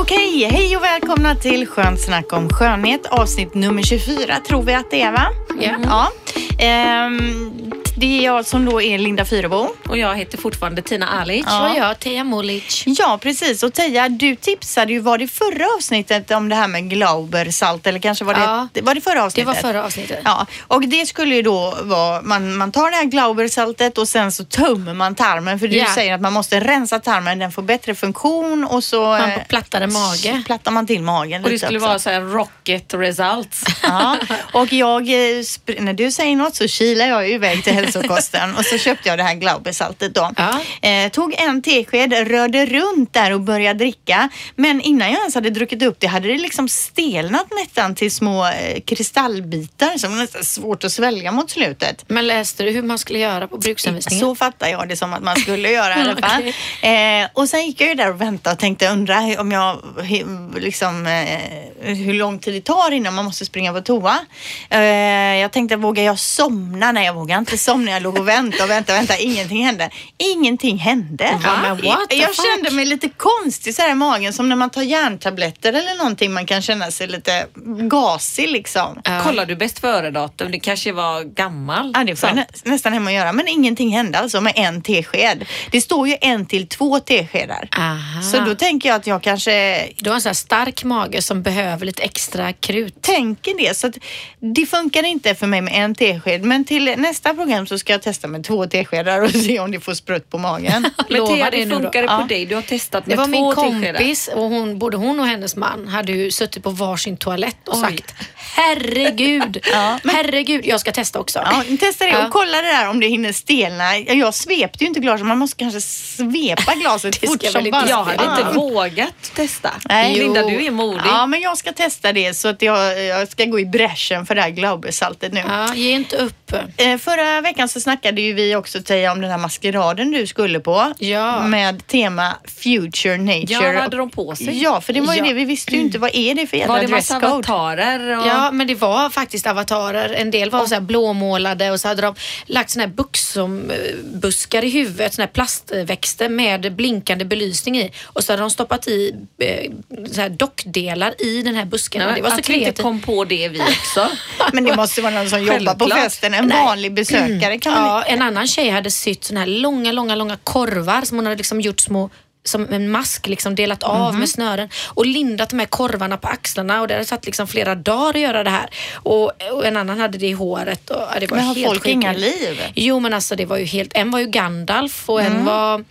Okej, hej och välkomna till Skönt snack om skönhet avsnitt nummer 24 tror vi att det är va? Ja. ja. Ehm, det är jag som då är Linda Fyrebo. Och jag heter fortfarande Tina Alic. Ja. Och jag Teija Molic. Ja, precis. Och Teija, du tipsade ju, var det förra avsnittet om det här med Glaubersalt eller kanske var det, Ja. det var det förra Det avsnittet? var förra avsnittet. Ja, och det skulle ju då vara, man, man tar det här Glaubersaltet och sen så tömmer man tarmen för du Ja. säger att man måste rensa tarmen, den får bättre funktion och så Man eh, får plattare mage. plattar man till magen Och det skulle också. vara så här rocket results. Ja, och jag, eh, när du säger något så kilar jag ju iväg till hälsokosten och så köpte jag det här Glaubersaltet då. Ja. Eh, tog en tesked, rörde runt där och började dricka. Men innan jag ens hade druckit upp det hade det liksom stelnat nästan till små eh, kristallbitar som var nästan svårt att svälja mot slutet. Men läste du hur man skulle göra på bruksanvisningen? Så fattar jag det som att man skulle göra i alla fall. eh, och sen gick jag ju där och väntade och tänkte undra om jag, liksom, eh, hur lång tid det tar innan man måste springa på toa. Eh, jag tänkte, vågar jag somna? Nej, jag vågar inte somna. Jag låg och väntade och väntade och väntade. Ingenting hände. Ingenting hände. Va? Jag kände mig lite konstig så här i magen, som när man tar järntabletter eller någonting. Man kan känna sig lite gasig liksom. Ja. Kollar du bäst före-datum? Det kanske var gammal. Ja, det får nä nästan hem och göra. Men ingenting hände alltså med en tesked. Det står ju en till två teskedar. Aha. Så då tänker jag att jag kanske Du har en sån här stark mage som behöver lite extra krut. tänker det. Så att det funkar inte för mig med en tesked. Men till nästa program så ska jag testa med två teskedar och se om det får sprutt på magen. Men Thea, det det funkade på Ja. dig. Du har testat Det med var två min teskedar. kompis och hon, både hon och hennes man hade ju suttit på varsin toalett och Oj. sagt herregud, Ja, men- herregud, jag ska testa också. Ja, testa det och kolla det där om det hinner stelna. Jag svepte ju inte glaset. Man måste kanske svepa glaset Det fort som bara Jag hade inte vågat testa. Nej. Linda, du är modig. Ja, men jag ska testa det så att jag, jag ska gå i bräschen för det här Glaubersaltet nu. Ja, ge inte upp. Eh, Förra veckan så snackade ju vi också Teija om den här maskeraden du skulle på. Ja. Med tema Future Nature. Ja, vad hade de på sig? Ja, för det var ju Ja. det. Vi visste ju inte vad är det för jävla Var det massa dresscode. avatarer? Och... Ja, men det var faktiskt avatarer. En del var så här blåmålade och så hade de lagt såna här buxombuskar i huvudet, såna här plastväxter med blinkande belysning i. Och så hade de stoppat i eh, så här dockdelar i den här busken. Nej, det var så att vi inte kreativt. kom på det vi också. Men det måste vara någon som jobbar på festen. En vanlig besökare kan man Ja, en annan tjej hade sytt såna här långa, långa, långa korvar som hon hade liksom gjort små som en mask liksom delat av Mhm. med snören och lindat de här korvarna på axlarna och det hade tagit liksom flera dagar att göra det här. Och, och en annan hade det i håret. Och, det var Men har helt folk sjukt. inga liv? Jo men alltså det var ju helt, en var ju Gandalf och Mm. en var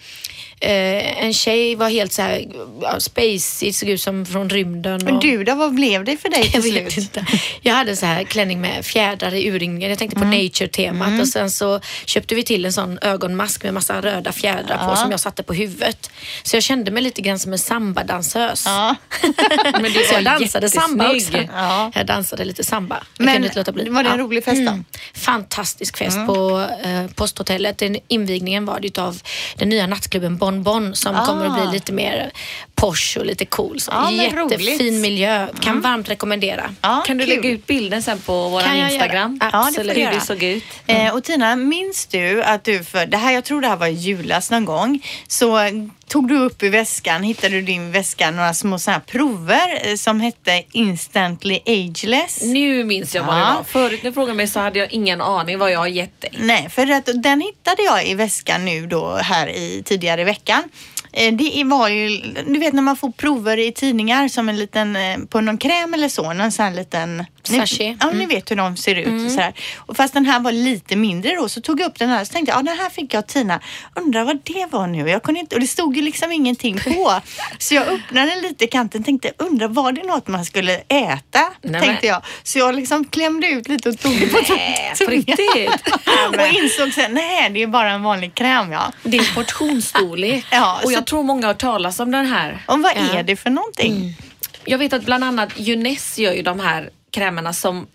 eh, en tjej var helt så här ja, spacey, såg ut som från rymden. Men och- du då, vad blev det för dig jag till vet slut? inte. Jag hade så här klänning med fjädrar i urringningen. Jag tänkte på Mm. nature-temat och sen så köpte vi till en sån ögonmask med massa röda fjädrar på som jag satte på huvudet. Så jag kände mig lite grann som en sambadansös. Ja. Men du Så jag dansade samba också. Ja. Jag dansade lite samba. Jag Men kunde inte låta bli. var det en Ja. rolig fest då? Mm. Fantastisk fest på eh, posthotellet. Den invigningen var det utav den nya nattklubben Bon Bon som Ah. kommer att bli lite mer posh och lite cool. Så Ja, men jättefin roligt. Mm. miljö. Kan varmt rekommendera. Ja, Kan du kul. lägga ut bilden sen på vår Kan jag Instagram? göra? Ja, det får Absolut. du Hur det såg ut. Eh, och Tina, minns du att du för, det här, jag tror det här var i julas någon gång, så tog du upp i väskan, hittade du din väska några små sådana här prover eh, som hette Instantly Ageless. Nu minns jag vad det var. Förut när du frågade mig så hade jag ingen aning vad jag har gett dig. Nej, för att, den hittade jag i väskan nu då här i tidigare i veckan. Eh, Det var ju, du vet när man får prover i tidningar som en liten, eh, på någon kräm eller så, någon sån här liten ni, Sachet. Ja, ni vet hur de ser ut. Så här. Och fast den här var lite mindre då så tog jag upp den här och så tänkte jag, ja den här fick jag Tina. Undrar vad det var nu? Jag kunde inte, och det stod ju liksom ingenting på. Så jag öppnade lite i kanten och tänkte, undrar var det något man skulle äta? Nej, tänkte jag. Så jag liksom klämde ut lite och tog det på tungan. och insåg sen, nej det är bara en vanlig kräm ja. Det är portionsstorlek. Ja, och jag tror många har talas om den här. Och vad är det för någonting? Jag vet att bland annat Junes gör ju de här krämerna som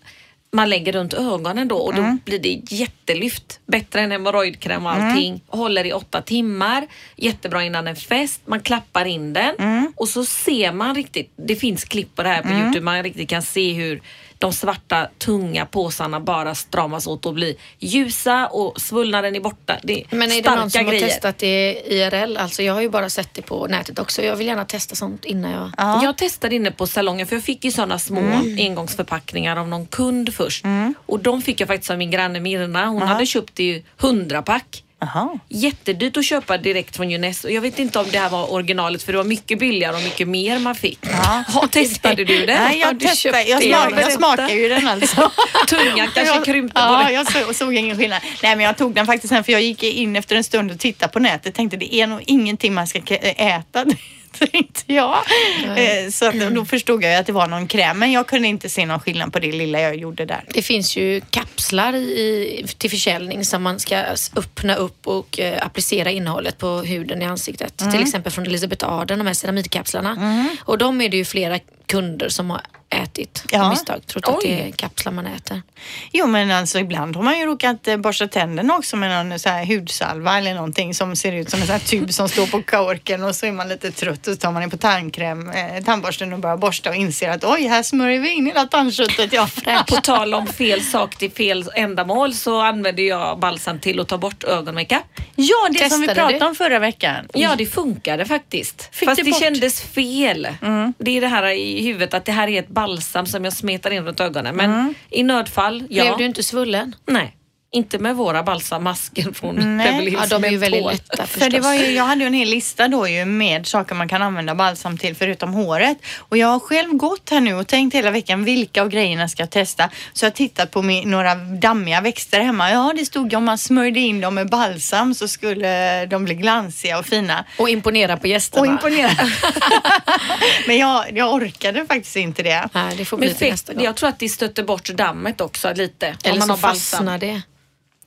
man lägger runt ögonen då och då Mm. blir det jättelyft. Bättre än hemorrojdkräm och allting. Håller i åtta timmar. Jättebra innan en fest. Man klappar in den Mm. och så ser man riktigt. Det finns klipp på det här på Youtube. Man riktigt kan se hur de svarta tunga påsarna bara stramas åt och blir ljusa och svullnaden är borta. Det är Men är det någon som grejer. har testat det IRL? Alltså jag har ju bara sett det på nätet också. Jag vill gärna testa sånt innan jag... Jag testade inne på salongen för jag fick ju sådana små engångsförpackningar av någon kund först. Och de fick jag faktiskt av min granne Mirna. Hon hade köpt i 100 Jaha. Jättedyrt att köpa direkt från Junes och jag vet inte om det här var originalet för det var mycket billigare och mycket mer man fick. Ha, testade du det? Nej, jag testade. Jag, smakar, jag smakar ju den alltså. Tungan kanske Jag- krympte på Ja, det. jag såg, såg ingen skillnad. Nej, men jag tog den faktiskt sen för jag gick in efter en stund och tittade på nätet. Tänkte det är nog ingenting man ska äta. Tänkte jag. Eh, Så att, då förstod jag att det var någon kräm men jag kunde inte se någon skillnad på det lilla jag gjorde där. Det finns ju kapslar i, till försäljning som man ska öppna upp och eh, applicera innehållet på huden i ansiktet. Mm. Till exempel från Elizabeth Arden, de här ceramikkapslarna. Och de är det ju flera kunder som har ätit Ja. av misstag. Trott att det är kapslar man äter. Jo men alltså ibland har man ju råkat eh, borsta tänderna också med någon så här hudsalva eller någonting som ser ut som en sån här tub som står på korken och så är man lite trött och så tar man in på tandkräm, eh, tandborsten och börjar borsta och inser att oj här smörjer vi in hela tandköttet. Ja, På tal om fel sak till fel ändamål så använder jag balsam till att ta bort ögonmakeup. ja det som vi Testade pratade du? om förra veckan. Ja, det funkade faktiskt. Fick Fast det det, bort? kändes fel. Det är det här i huvudet att det här är ett balsam som jag smetar in runt ögonen. Men i nödfall, ja. Blev du inte svullen? Nej, inte med våra balsammasker från Nej. Beverly Hills Ja, de är ju väldigt lätta För det förstås. var ju, jag hade ju en hel lista då ju med saker man kan använda balsam till förutom håret. Och jag har själv gått här nu och tänkt hela veckan vilka av grejerna ska jag testa. Så jag har tittat på min, några dammiga växter hemma. Ja, det stod ju om man smörjde in dem med balsam så skulle de bli glansiga och fina. Och imponera på gästerna. Och imponera. Men jag, jag orkade faktiskt inte det. Nej, det får bli Men till nästa gång. jag tror att det stöter bort dammet också lite. om Eller man så har balsam. fastnar det.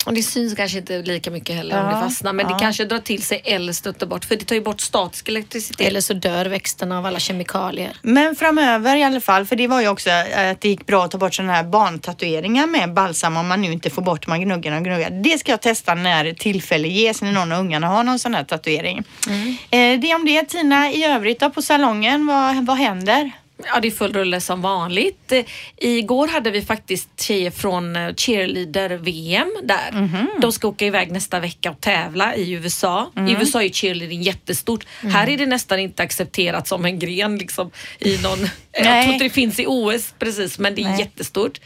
Och det syns kanske inte lika mycket heller om Ja, det fastnar. Men ja. det kanske drar till sig eller stöter bort. För det tar ju bort statisk elektricitet. Eller så dör växterna av alla kemikalier. Men framöver i alla fall, för det var ju också att det gick bra att ta bort sådana här barntatueringar med balsam om man nu inte får bort man gnuggar och gnuggar. Det ska jag testa när tillfälle ges, när någon av ungarna har någon sån här tatuering. Eh, det om det. Tina, i övrigt då på salongen, vad, vad händer? Ja, det är full rulle som vanligt. Eh, Igår hade vi faktiskt tjejer från eh, cheerleader-VM där. Mhm. De ska åka iväg nästa vecka och tävla i USA. Mm. I USA är cheerleading jättestort. Här är det nästan inte accepterat som en gren liksom, i någon... Jag tror inte det finns i OS precis, men det är Nej. Mm. jättestort.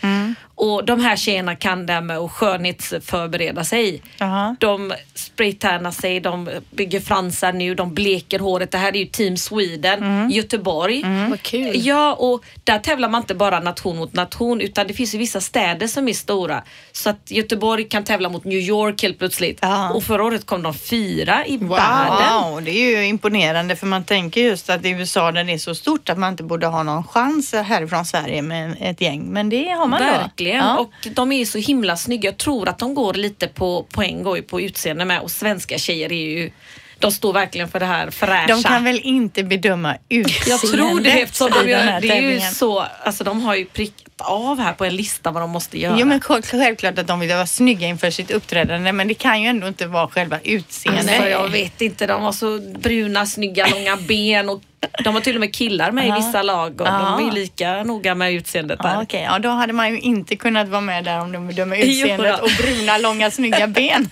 Och de här tjejerna kan det här med att skönhetsförbereda sig. Jaha. De spraytannar sig, de bygger fransar nu, de bleker håret. Det här är ju Team Sweden, Mm. Göteborg. Vad kul. Ja, och där tävlar man inte bara nation mot nation utan det finns ju vissa städer som är stora. Så att Göteborg kan tävla mot New York helt plötsligt. Ja. Och förra året kom de fyra i världen. Wow, det är ju imponerande för man tänker just att i USA där det är så stort att man inte borde ha någon chans härifrån Sverige med ett gäng. Men det har man då. Verkligen. Ja. Och de är så himla snygga. Jag tror att de går lite på poäng går ju på utseende med och svenska tjejer är ju de står verkligen för det här fräscha. De kan väl inte bedöma utseendet Jag tror det eftersom de gör, det är ju så, alltså de har ju prickat av här på en lista vad de måste göra. Jo men själv- självklart att de vill vara snygga inför sitt uppträdande men det kan ju ändå inte vara själva utseendet. Alltså, jag vet inte, de har så bruna, snygga, långa ben och de har till och med killar med i vissa lag och Ja. de är lika noga med utseendet där. Ja, okej. ja, då hade man ju inte kunnat vara med där om de bedömer utseendet och bruna, långa, snygga ben.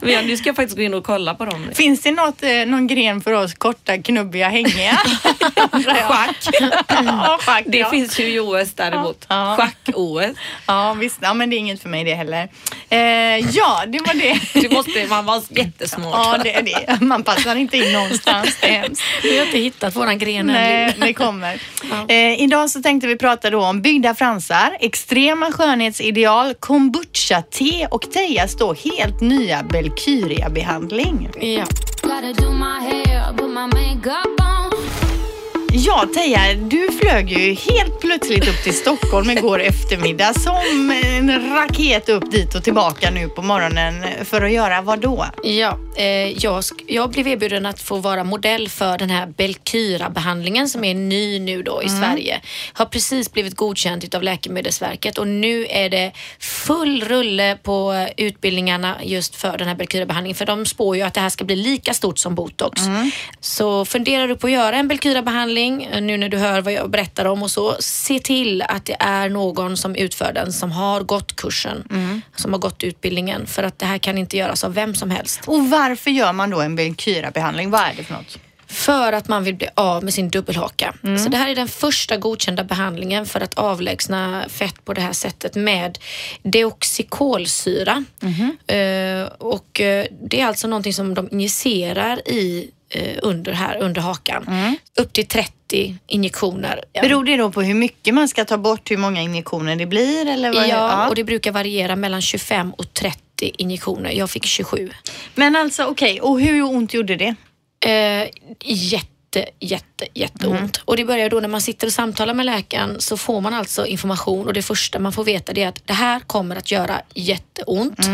Men nu ska jag faktiskt gå in och kolla på dem. Finns det något, eh, någon gren för oss korta, knubbiga, hängiga? Schack. ja, schack Det ja. finns ju i OS däremot. Ja. Schack-OS. Ja, visst. Ja, men det är inget för mig det heller. Eh, ja, det var det. Det måste man vara jättesmart. Ja, det är det. Man passar inte in någonstans. Det är hemskt. Har inte hittat våran gren. Nej, det kommer. Eh, idag så tänkte vi prata då om byggda fransar, extrema skönhetsideal, kombucha-te och Tejas då helt nya Belkyria-behandling. Ja. Ja, Teija, du flög ju helt plötsligt upp till Stockholm igår eftermiddag som en raket upp dit och tillbaka nu på morgonen för att göra vad då? Ja, eh, jag, jag blev erbjuden att få vara modell för den här Belkyra-behandlingen som är ny nu då i Sverige. Har precis blivit godkänt av Läkemedelsverket och nu är det full rulle på utbildningarna just för den här Belkyra-behandlingen. För de spår ju att det här ska bli lika stort som botox. Så funderar du på att göra en Belkyra-behandling eh, nu när du hör vad jag berättar om och så, se till att det är någon som utför den som har gått kursen, som har gått utbildningen. För att det här kan inte göras av vem som helst. Och varför gör man då en Belkyra-behandling? Vad är det för något? För att man vill bli av med sin dubbelhaka. Så det här är den första godkända behandlingen för att avlägsna fett på det här sättet med deoxikolsyra. Eh, och eh, det är alltså någonting som de injicerar i under här under hakan. Upp till 30 injektioner. Beror det då på hur mycket man ska ta bort, hur många injektioner det blir? Eller vad? Ja, och det brukar variera mellan 25 och 30 injektioner. Jag fick 27. Men alltså okej, och hur ont gjorde det? Eh, jätte, jätte, jätteont. Och det börjar då när man sitter och samtalar med läkaren så får man alltså information och det första man får veta det är att det här kommer att göra jätteont.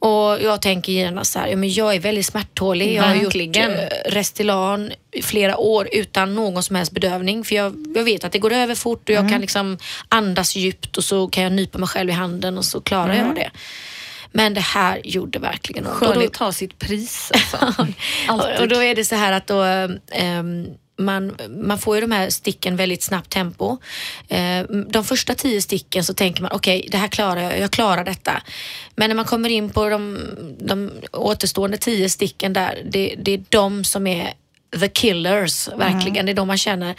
Och jag tänker genast så här, ja, men jag är väldigt smärttålig. Jag har gjort Verkligen. eh, Restylane i flera år utan någon som helst bedövning. För jag, jag vet att det går över fort och jag kan liksom andas djupt och så kan jag nypa mig själv i handen och så klarar jag det. Men det här gjorde verkligen ont. Skönhet har sitt pris alltså. och, då är det så här att då, ehm, man, man får ju de här sticken väldigt snabbt tempo. Eh, de första tio sticken så tänker man okej, det här klarar jag, jag klarar detta. Men när man kommer in på de, de återstående tio sticken där, det, det är de som är the killers, verkligen. Det är de man känner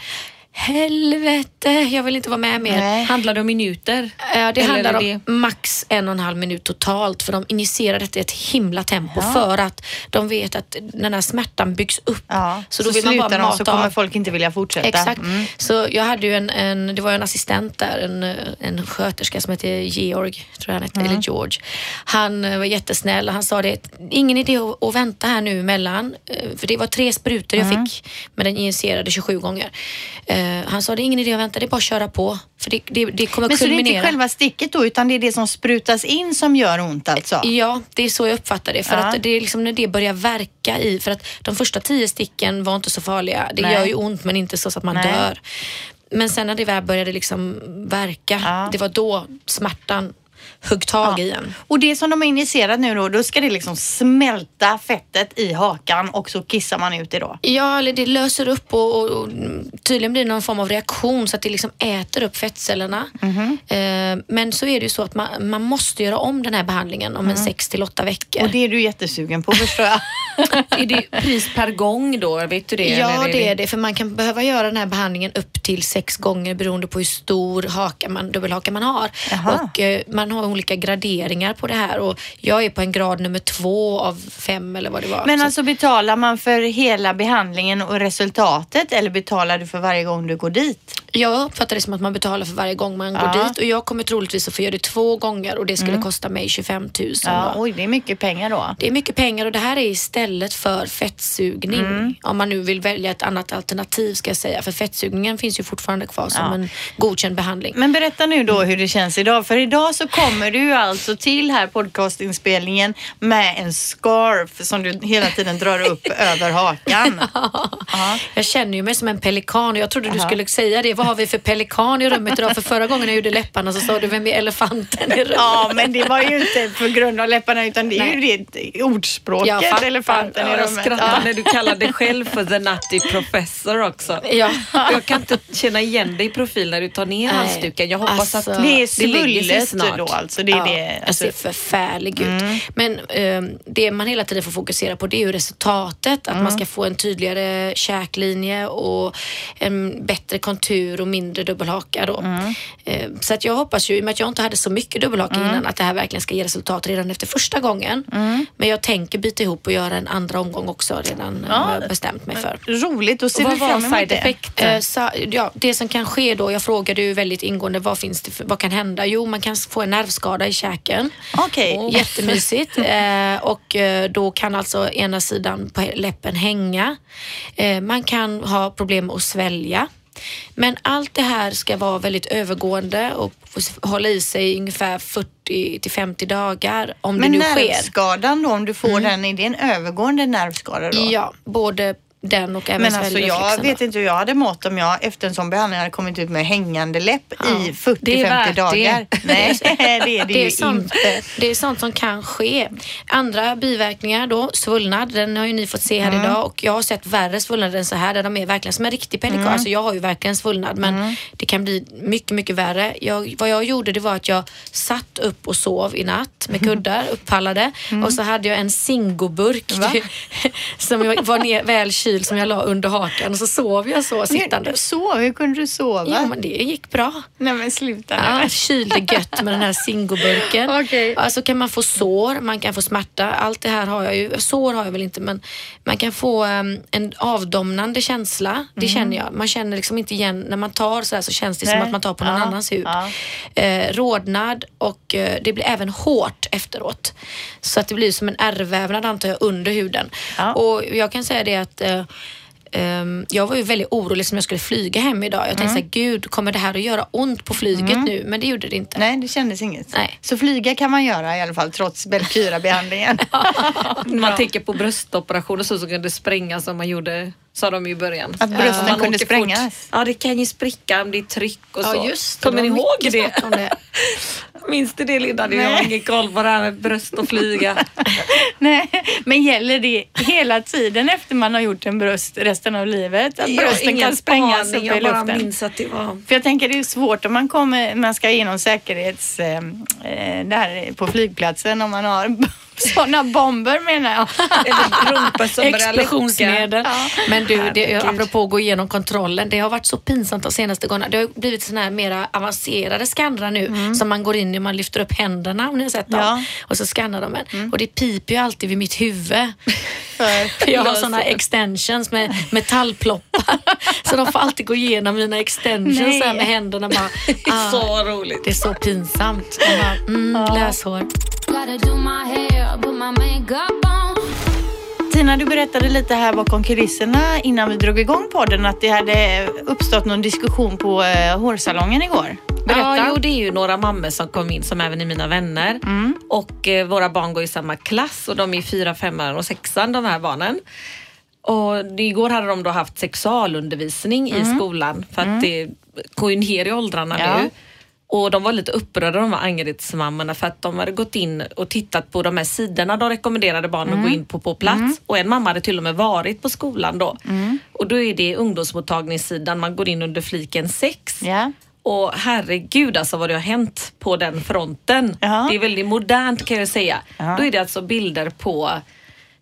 Helvete, jag vill inte vara med mer. Nej. Handlar det om minuter? Ja, det Eller handlar är om max en och en halv minut totalt för de injicerar detta i ett himla tempo för att de vet att den här smärtan byggs upp. Ja, Så då vill man bara de mata så kommer av. folk inte vilja fortsätta. Exakt. Mm. Så jag hade ju en, en, det var ju en assistent där, en, en sköterska som hette Georg, tror jag han hette, Mm. eller George. Han eh, var jättesnäll och han sa det, ingen idé att, att vänta här nu emellan, eh, för det var tre sprutor jag Mm. fick, men den injicerade 27 gånger. Eh, han sa det är ingen idé att vänta, det är bara att köra på, för det, det, det kommer Men så det är kulminera. inte själva sticket då, utan det är det som sprutas in som gör ont alltså? Ja, det är så jag uppfattar det. För Ja. att det är liksom när det börjar verka i, för att de första tio sticken var inte så farliga. Det Nej. gör ju ont men inte så att man Nej. dör. Men sen när det väl började liksom verka, Ja. det var då smärtan högg tag i en. Och det som de har injicerat nu då, då ska det liksom smälta fettet i hakan och så kissar man ut det då? Ja, eller det löser upp och, och, och tydligen blir det någon form av reaktion så att det liksom äter upp fettcellerna. Mhm. Eh, men så är det ju så att man, man måste göra om den här behandlingen om en sex till åtta veckor. Och det är du jättesugen på förstår jag. Är det pris per gång då? Vet du det? Ja, Eller det är det. För man kan behöva göra den här behandlingen upp till sex gånger beroende på hur stor haka man, dubbelhaka man har. Jaha. Och eh, Man har olika graderingar på det här och jag är på en grad nummer två av fem eller vad det var. Men Så- alltså betalar man för hela behandlingen och resultatet eller betalar du för varje gång du går dit? Jag uppfattar det som att man betalar för varje gång man Ja. går dit och jag kommer troligtvis att få göra det två gånger och det skulle kosta mig 25 000. Ja, oj, det är mycket pengar då. Det är mycket pengar och det här är istället för fettsugning. Mm. Om man nu vill välja ett annat alternativ ska jag säga. För fettsugningen finns ju fortfarande kvar som Ja. en godkänd behandling. Men berätta nu då hur det känns idag. För idag så kommer du alltså till här podcastinspelningen med en scarf som du hela tiden drar upp över hakan. Ja. Jag känner ju mig som en pelikan och jag trodde du Jaha. skulle säga det. Vad har vi för pelikan i rummet idag? För förra gången jag gjorde läpparna så sa du, vem är elefanten i rummet? Ja, men det var ju inte på grund av läpparna utan det är ju det ordspråket, Jag fattar. elefanten Ja, i jag rummet. skrattar Ja. när du kallar dig själv för the nutty professor också. Ja. Jag kan inte känna igen dig i profil när du tar ner Nej. halsduken. Jag hoppas Alltså, att Det är lägger sig snart. då alltså. Det är ja, det. jag Alltså, ser förfärlig ut. Men ehm, det man hela tiden får fokusera på det är ju resultatet. Att man ska få en tydligare käklinje och en bättre kontur ur och mindre dubbelhaka då. Mm. Eh, Så att jag hoppas ju, i och med att jag inte hade så mycket dubbelhaka Mm. innan, att det här verkligen ska ge resultat redan efter första gången. Men jag tänker byta ihop och göra en andra omgång också redan Ja. har jag bestämt mig för. Roligt, och ser Och vi vad fram var emot side det. effect? Eh, så, ja, det som kan ske då, jag frågade ju väldigt ingående vad finns det för, vad kan hända? Jo, man kan få en nervskada i käken. Okej. Jättemysigt. Eh, och eh, då kan alltså ena sidan på läppen hänga. Eh, man kan ha problem med att svälja. Men allt det här ska vara väldigt övergående och hålla i sig ungefär 40 till 50 dagar om Men det nu sker. Mm. nervskadan då, om du får den, är det en övergående nervskada då? Ja, både den och även Men alltså jag vet inte hur jag hade mått om jag efter en sån behandling hade kommit ut med hängande läpp Ja, i det är 40-50 värt det. dagar. Nej, det är det, Det är, ju sånt, inte. det är sånt som kan ske. Andra biverkningar då, svullnad, den har ju ni fått se här Mm. idag och jag har sett värre svullnader än så här där de är verkligen som en riktig pellikage. Mm. Alltså jag har ju verkligen svullnad men det kan bli mycket, mycket värre. Jag, vad jag gjorde det var att jag satt upp och sov i natt med kuddar uppallade och så hade jag en Zingoburk Mm. Va? som var ner, väl kyld som jag la under hakan och så sov jag så sittande. sov, hur kunde du sova? Ja men det gick bra. Nej men sluta nu. Ja, kylde gött med den här Zingoburken. Okej. Alltså kan man få sår, man kan få smärta. Allt det här har jag ju. Sår har jag väl inte men man kan få em, en avdomnande känsla. Det känner jag. Man känner liksom inte igen, när man tar så här så känns det som Nej. att man tar på någon Ja, annans hud. ja. Eh, rodnad och eh, det blir även hårt efteråt. Så att det blir som en ärrvävnad antar jag under huden. Ja. Och jag kan säga det att eh, ehm, jag var ju väldigt orolig som jag skulle flyga hem idag. Jag tänkte Mm. så här, gud kommer det här att göra ont på flyget nu? Men det gjorde det inte. Nej, det kändes inget. Nej. Så flyga kan man göra i alla fall trots Belkyra-behandlingen. Man tänker på bröstoperationer så, så kan det sprängas som man gjorde, sa de i början. Att brösten Man kunde sprängas. fort. Ja, det kan ju spricka om det är tryck och så. Ja, just det. Kommer ni ihåg det? det. Minns du det Linda? Jag har ingen koll på det här med bröst och flyga. Nej, men gäller det hela tiden efter man har gjort en bröst resten av livet? Att Jag brösten kan sprängas upp i Jag bara luften? minns att det var... För jag tänker det är svårt om man kommer, man ska igenom säkerhets, eh, eh, där på flygplatsen om man har sådana bomber menar jag. Eller som. Explosionsmedel. Men du, det, apropå att gå igenom kontrollen. Det har varit så pinsamt de senaste gångerna. Det har blivit såna här mera avancerade skannrar nu som man går in i och man lyfter upp händerna om ni har sett dem. Ja. Och så skannar de en. Och det piper ju alltid vid mitt huvud. För, jag har såna extensions med metallploppar. så de får alltid gå igenom mina extensions Nej. här med händerna. Bara, ah, Så roligt. det är så pinsamt. Bara, mm, Läshår. Gotta Tina, du berättade lite här bakom kulisserna innan vi drog igång podden att det hade uppstått någon diskussion på eh, hårsalongen igår. Berätta. Ja, jo, det är ju några mammor som kom in som även är mina vänner. Och eh, våra barn går i samma klass och de är fyra, femman och sexan de här barnen. Och igår hade de då haft sexualundervisning i skolan för att det går ju ner i åldrarna Ja. nu. Och de var lite upprörda de här Angeredsmammorna för att de hade gått in och tittat på de här sidorna de rekommenderade barnen att gå in på på plats. Och en mamma hade till och med varit på skolan då. Och då är det ungdomsmottagningssidan, man går in under fliken sex. Ja. Och herregud alltså vad det har hänt på den fronten. Ja. Det är väldigt modernt kan jag säga. Ja. Då är det alltså bilder på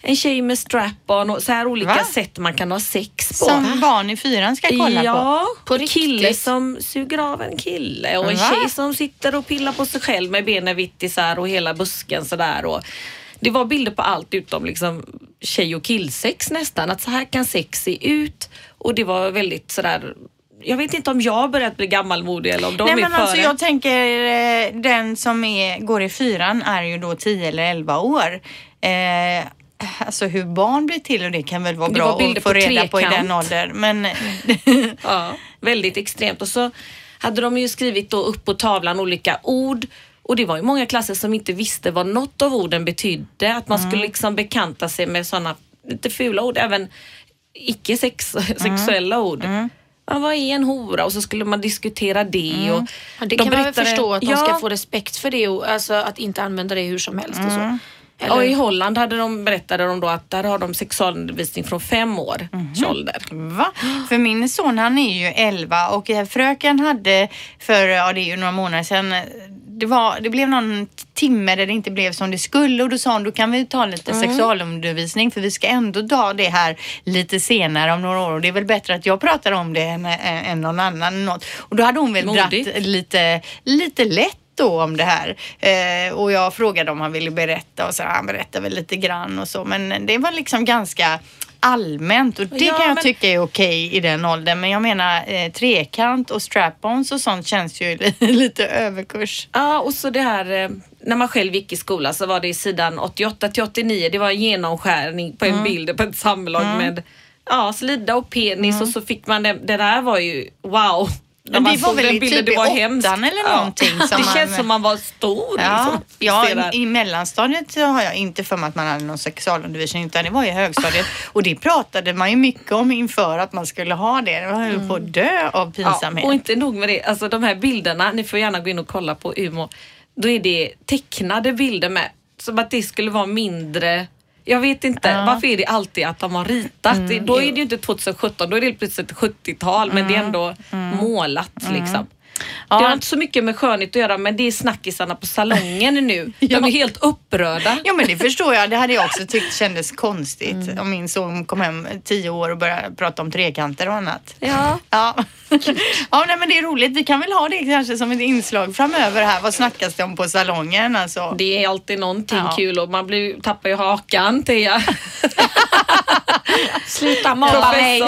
en tjej med strap-on och så här olika Va? sätt man kan ha sex på. Som barn i fyran ska kolla ja, På och kille riktigt? som suger av en kille och en Va? tjej som sitter och pillar på sig själv med benen vitt isär och hela busken sådär. Och det var bilder på allt utom liksom tjej och killsex nästan. Att så här kan sex se ut och det var väldigt sådär jag vet inte om jag börjat bli gammalmodig eller om de Nej är men före. alltså jag tänker eh, den som är, går i fyran är ju då 10 eller 11 år. Eh, alltså hur barn blir till och det kan väl vara Det bra var att få reda på i den åldern. Men Ja, väldigt extremt. Och så hade de ju skrivit då upp på tavlan olika ord och det var ju många klasser som inte visste vad något av orden betydde. Att man skulle liksom bekanta sig med sådana lite fula ord, även icke sex, sexuella ord. Ja, vad är en hora? Och så skulle man diskutera det. Och Ja, det de kan man väl förstå att de ja, ska få respekt för det och alltså att inte använda det hur som helst och så. Eller? Och i Holland hade de, berättade de då att där har de sexualundervisning från fem år ålder. Va? För min son han är ju 11 och eh, fröken hade för, ja det är ju några månader sedan, det, var, det blev någon timme där det inte blev som det skulle och då sa hon då kan vi ta lite Mm. sexualundervisning för vi ska ändå ta det här lite senare om några år och det är väl bättre att jag pratar om det än, än, än någon annan. Något. Och då hade hon väl Modigt. dratt lite, lite lätt då om det här. Eh, och jag frågade om han ville berätta och så han berättade väl lite grann och så men det var liksom ganska allmänt och det Ja, kan jag men- tycka är okej i den åldern men jag menar eh, trekant och strap-ons och sånt känns ju li- lite överkurs. Ja, och så det här eh, när man själv gick i skola så var det i sidan 88 till 89. Det var en genomskärning på en Mm. bild på ett samlag med ja, slida och penis och så fick man det. Det där var ju wow. Men man det var väl typ i var hemskt. åttan eller någonting som det man- känns som man var stor. Ja, liksom. ja i mellanstadiet har jag inte för mig att man hade någon sexualundervisning utan det var i högstadiet och det pratade man ju mycket om inför att man skulle ha det. Jag höll på att dö av Ja, pinsamhet. och inte nog med det, alltså de här bilderna, ni får gärna gå in och kolla på Umo. Då är det tecknade bilder med. Som att det skulle vara mindre jag vet inte, varför är det alltid att de har ritat? Mm, då är det ju inte 2017, då är det plötsligt 70-tal men det är ändå målat liksom. Ja. Det har inte så mycket med skönhet att göra men det är snackisarna på salongen nu. De är helt upprörda. Ja men det förstår jag. Det hade jag också tyckt kändes konstigt Mm. om min son kom hem tio år och började prata om trekanter och annat. Ja. Ja, ja nej, men det är roligt. Vi kan väl ha det kanske som ett inslag framöver här. Vad snackas det om på salongen? Alltså. Det är alltid någonting Ja. kul och man blir, tappar ju hakan jag. Sluta mobba mig.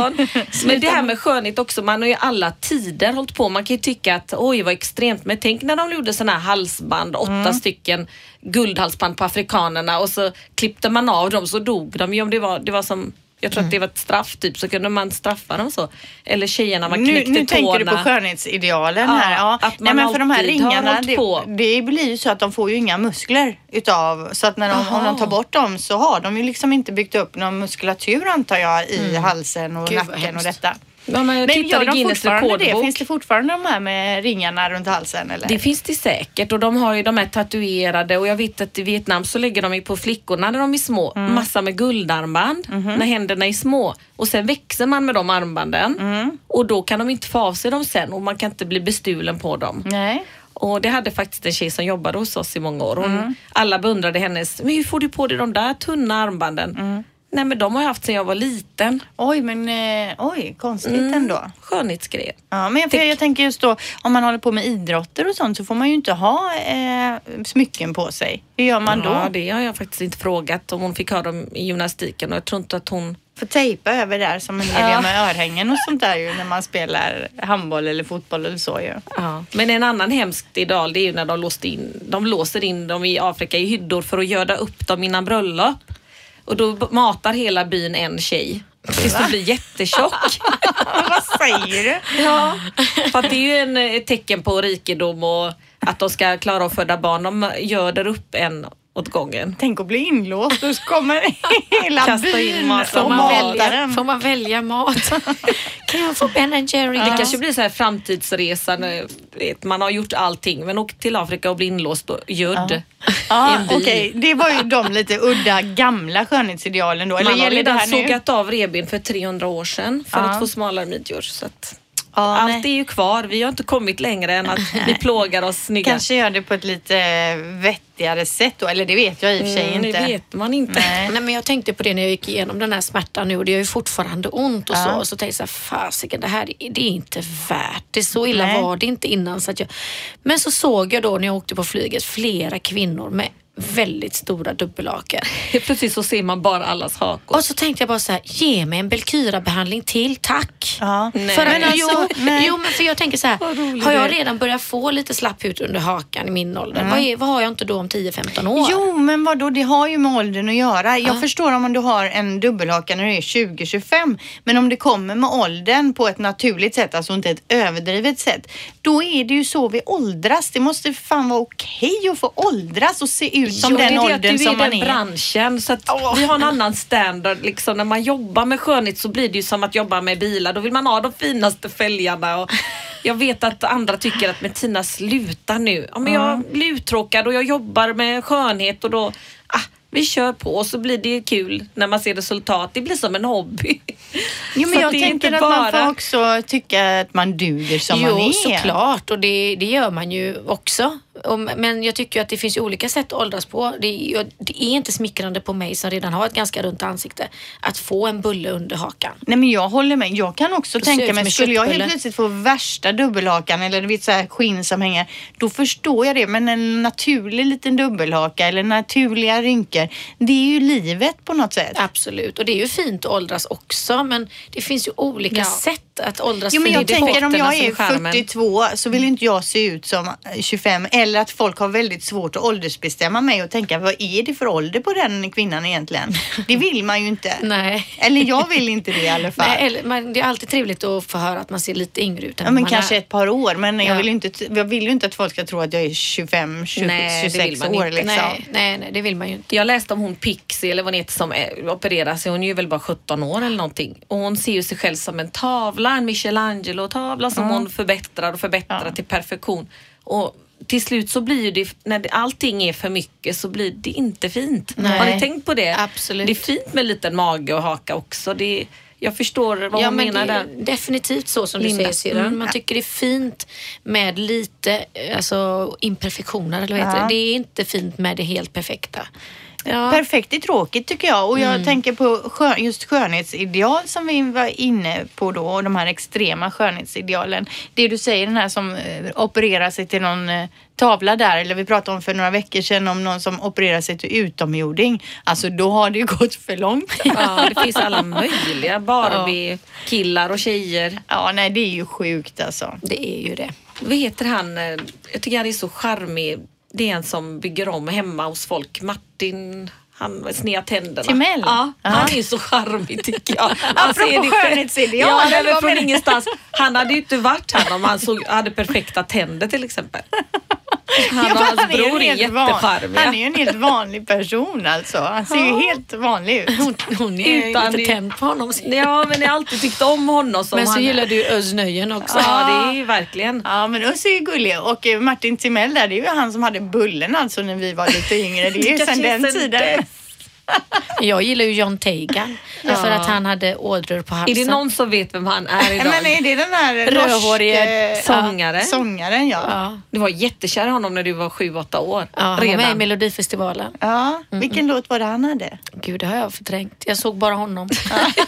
Men det här med skönhet också, man har ju alla tider hållit på. Man kan ju tycka att oj vad extremt, men tänk när de gjorde sådana här halsband, åtta Mm. stycken guldhalsband på afrikanerna och så klippte man av dem så dog de ju om det var, det var som jag tror att det var ett straff typ så kunde man straffa dem så. Eller tjejerna man Nu, knäckte nu tårna. tänker du på skönhetsidealen Ja, här. Ja. att Nej, man men för de här ringarna, det, på. det blir ju så att de får ju inga muskler utav, så att när de, om de tar bort dem så har de ju liksom inte byggt upp någon muskulatur antar jag i halsen och Gud, nacken och detta. Ja, men jag Men tittade gör de Guinness fortfarande det? rekordbok. Finns det fortfarande de här med ringarna runt halsen eller? Det finns det säkert och de har ju de här tatuerade och jag vet att i Vietnam så lägger de ju på flickorna när de är små Mm. massa med guldarmband Mhm. när händerna är små och sen växer man med de armbanden Mm. och då kan de inte få av sig dem sen och man kan inte bli bestulen på dem. Nej. Och det hade faktiskt en tjej som jobbade hos oss i många år. Hon, Mm. Alla beundrade hennes, men hur får du på dig de där tunna armbanden? Mm. Nej men de har jag haft sedan jag var liten. Oj, men eh, oj, konstigt Mm. ändå. Skönhetsgrejer. Ja, men för jag tänker just då om man håller på med idrotter och sånt så får man ju inte ha eh, smycken på sig. Hur gör man då? Ja, det har jag faktiskt inte frågat om hon fick ha dem i gymnastiken och jag tror inte att hon Får tejpa över där som en del Ja. med örhängen och sånt där ju när man spelar handboll eller fotboll eller så ju. Ja, men en annan hemsk ideal det är ju när de, låste in, de låser in dem i Afrika i hyddor för att göda upp dem innan bröllop. Och då matar hela byn en tjej tills du blir jättetjock. Vad säger du? ja, för att det är ju en, ett tecken på rikedom och att de ska klara att föda barn. De göder upp en åt gången. Tänk att bli inlåst och så kommer hela Kasta byn massa och Får man, mat. matar välja, den. får man välja mat? kan jag få Ben Jerry? Det kanske blir så här framtidsresa. när, vet, Man har gjort allting men åk till Afrika och bli inlåst och gödd. Ja, bil. okej. Det var ju de lite udda gamla skönhetsidealen då. Eller Man har redan sågat av revben för 300 år sedan för Ja. att få smalare midjor. Så att Ja, allt nej. är ju kvar. Vi har inte kommit längre än att vi plågar oss snygga. Kanske gör det på ett lite vettigare sätt då. Eller det vet jag i och för sig Mm, inte. Det vet man inte. Nej. Nej, men jag tänkte på det när jag gick igenom den här smärtan nu och det gör ju fortfarande ont och Ja. så. Och så tänkte jag så här, fasiken det här det är inte värt det. Så illa Nej. var det inte innan. Så att jag... Men så såg jag då när jag åkte på flyget flera kvinnor med väldigt stora dubbelhaker. Helt Plötsligt så ser man bara allas hakor. Och så tänkte jag bara så här, ge mig en Belkyra-behandling till, tack. Ja. Nej. För Men alltså, jo, nej. jo, men för jag tänker så här, har jag redan börjat få lite slapp hud under hakan i min ålder? Vad, är, vad har jag inte då om 10-15 år? Jo, men vadå, det har ju med åldern att göra. Jag förstår om du har en dubbelhaka när du är 20-25, men om det kommer med åldern på ett naturligt sätt, alltså inte ett överdrivet sätt, då är det ju så vi åldras. Det måste fan vara okej att få åldras och se ut som Jo, det den är det åldern du som är man den är. branschen så att Åh. vi har en annan standard. Liksom, när man jobbar med skönhet så blir det ju som att jobba med bilar. Då vill man ha de finaste fälgarna. Och jag vet att andra tycker att men Tina sluta nu. Ja, men jag blir uttråkad och jag jobbar med skönhet och då ah, vi kör på och så blir det kul när man ser resultat. Det blir som en hobby. Jo, men jag det är tänker inte att man bara- får också tycka att man duger som jo, man är. såklart och det, det gör man ju också. Men jag tycker att det finns olika sätt att åldras på. Det är, ju- det är inte smickrande på mig som redan har ett ganska runt ansikte att få en bulle under hakan. Nej men jag håller med. Jag kan också Det tänka mig, skulle jag helt plötsligt få värsta dubbelhakan eller du vet så här skinn som hänger, då förstår jag det. Men en naturlig liten dubbelhaka eller naturliga rynkor, det är ju livet på något sätt. Absolut, och det är ju fint att åldras också men det finns ju olika Ja. sätt att åldras. Jo men jag är tänker om jag är är charmen. 42 så vill inte jag se ut som 25 eller att folk har väldigt svårt att åldersbestämma mig och tänka vad är det för ålder på den kvinnan egentligen? Det vill man ju inte. Nej. Eller jag vill inte det i alla fall. Nej, eller, men det är alltid trevligt att få höra att man ser lite yngre ut än Ja, men man kanske är. ett par år, men Ja. jag, vill ju inte, jag vill ju inte att folk ska tro att jag är 25, 20, Nej, det vill 26 man år liksom. Nej, nej, nej, det vill man ju inte. Jag läste om hon Pixie eller vad hon heter som opererar sig. Hon är ju väl bara 17 år eller någonting. Och hon ser ju sig själv som en tavla, en Michelangelo-tavla som hon förbättrar och förbättrar Ja. till perfektion. Och till slut så blir det, när allting är för mycket så blir det inte fint. Nej. Har ni tänkt på det? Absolut. Det är fint med liten mage och haka också. Det, jag förstår vad Ja, hon men menar där. definitivt så som Linda. du säger syrran. Mm. Man tycker det är fint med lite eh, alltså, imperfektioner. Eller vad heter Ja. det? det är inte fint med det helt perfekta. Ja. Perfekt är tråkigt tycker jag och jag tänker på skö- just skönhetsideal som vi var inne på då och de här extrema skönhetsidealen. Det du säger den här som eh, opererar sig till någon eh, tavla där eller vi pratade om för några veckor sedan om någon som opererar sig till utomjording. Alltså då har det ju gått för långt. Ja, det finns alla möjliga Barbie-killar och tjejer. Ja, nej det är ju sjukt alltså. Det är ju det. Vad heter han? eh, Jag tycker han är så charmig. Det är en som bygger om hemma hos folk. Martin, han med sneda tänderna. Timell? Ja, han är ju så charmig tycker jag. Apropå är det själv- skönhetsideal, Ja, vad från ingenstans. Han hade ju inte varit här om han såg, hade perfekta tänder till exempel. Han Ja, och hans han är bror är helt van- jättecharmiga. Han är ju en helt vanlig person alltså. Han ser ju helt vanlig ut. Hon är Utan lite tänd på honom. Ja, men jag har alltid tyckt om honom. Som Men så han gillar är. du Özz Nöjen också. Ja, det är ju verkligen. Ja men Özz är ju gullig och eh, Martin Timell där det är ju han som hade bullen alltså när vi var lite yngre. Det är ju sedan den tiden. Jag gillar ju John Tegan för att han hade ådror på Är halsen. det någon som vet vem han är idag? Men är det den här Rödhårige norske, sångare? Ja, sångaren ja. ja. Ja, Du var jättekär i honom när du var sju, åtta år. ja han var med i Redan. Melodifestivalen. Vilken låt var det han hade? Gud, det har jag förträngt. Jag såg bara honom.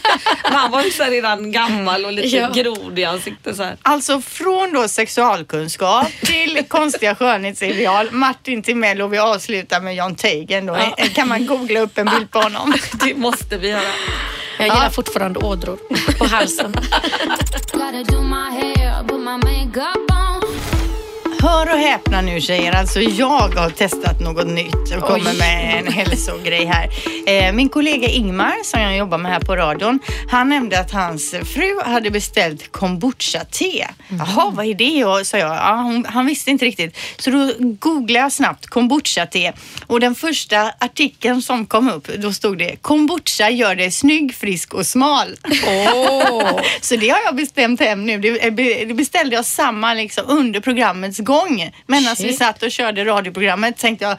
Han var ju så redan gammal och lite Ja. grod i ansiktet. Så här. Alltså från då sexualkunskap till konstiga skönhetsideal. Martin Timell och vi avslutar med John Teigen då. Ja. Kan man googla upp en bild på honom? Det måste vi göra. Jag gillar fortfarande ådror på halsen. Hör och häpna nu tjejer, alltså jag har testat något nytt och kommer med en hälsogrej här. Eh, min kollega Ingmar som jag jobbar med här på radion, han nämnde att hans fru hade beställt kombucha-te. Jaha, vad är det? Och, sa jag. Ja, hon, han visste inte riktigt. Så då googlade jag snabbt kombucha-te och den första artikeln som kom upp, då stod det kombucha gör dig snygg, frisk och smal. Så det har jag bestämt hem nu. Det det beställde jag samma liksom under programmets gång. Medan vi satt och körde radioprogrammet tänkte jag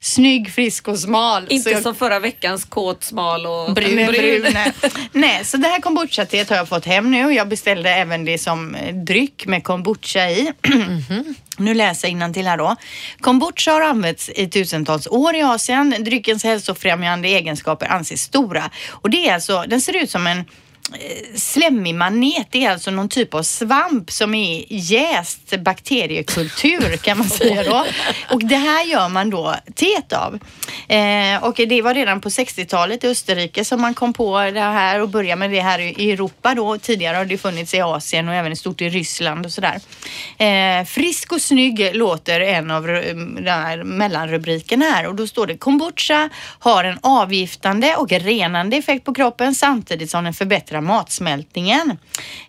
snygg, frisk och smal. Inte jag, som förra veckans kåt, smal och brun. brun. nej. nej, så det här kombucha-teet har jag fått hem nu. Jag beställde även det som eh, dryck med kombucha i. Nu läser jag till här då. Kombucha har använts i tusentals år i Asien. Dryckens hälsofrämjande egenskaper anses stora. Och det är alltså, den ser ut som en slemmig manet. Det är alltså någon typ av svamp som är jäst bakteriekultur kan man säga då. Och det här gör man då teet av. Eh, och det var redan på 60-talet i Österrike som man kom på det här och började med det här i Europa då. Tidigare har det funnits i Asien och även stort i Ryssland och sådär. Eh, frisk och snygg låter en av ru- den här mellanrubrikerna här och då står det kombucha har en avgiftande och renande effekt på kroppen samtidigt som den förbättrar matsmältningen.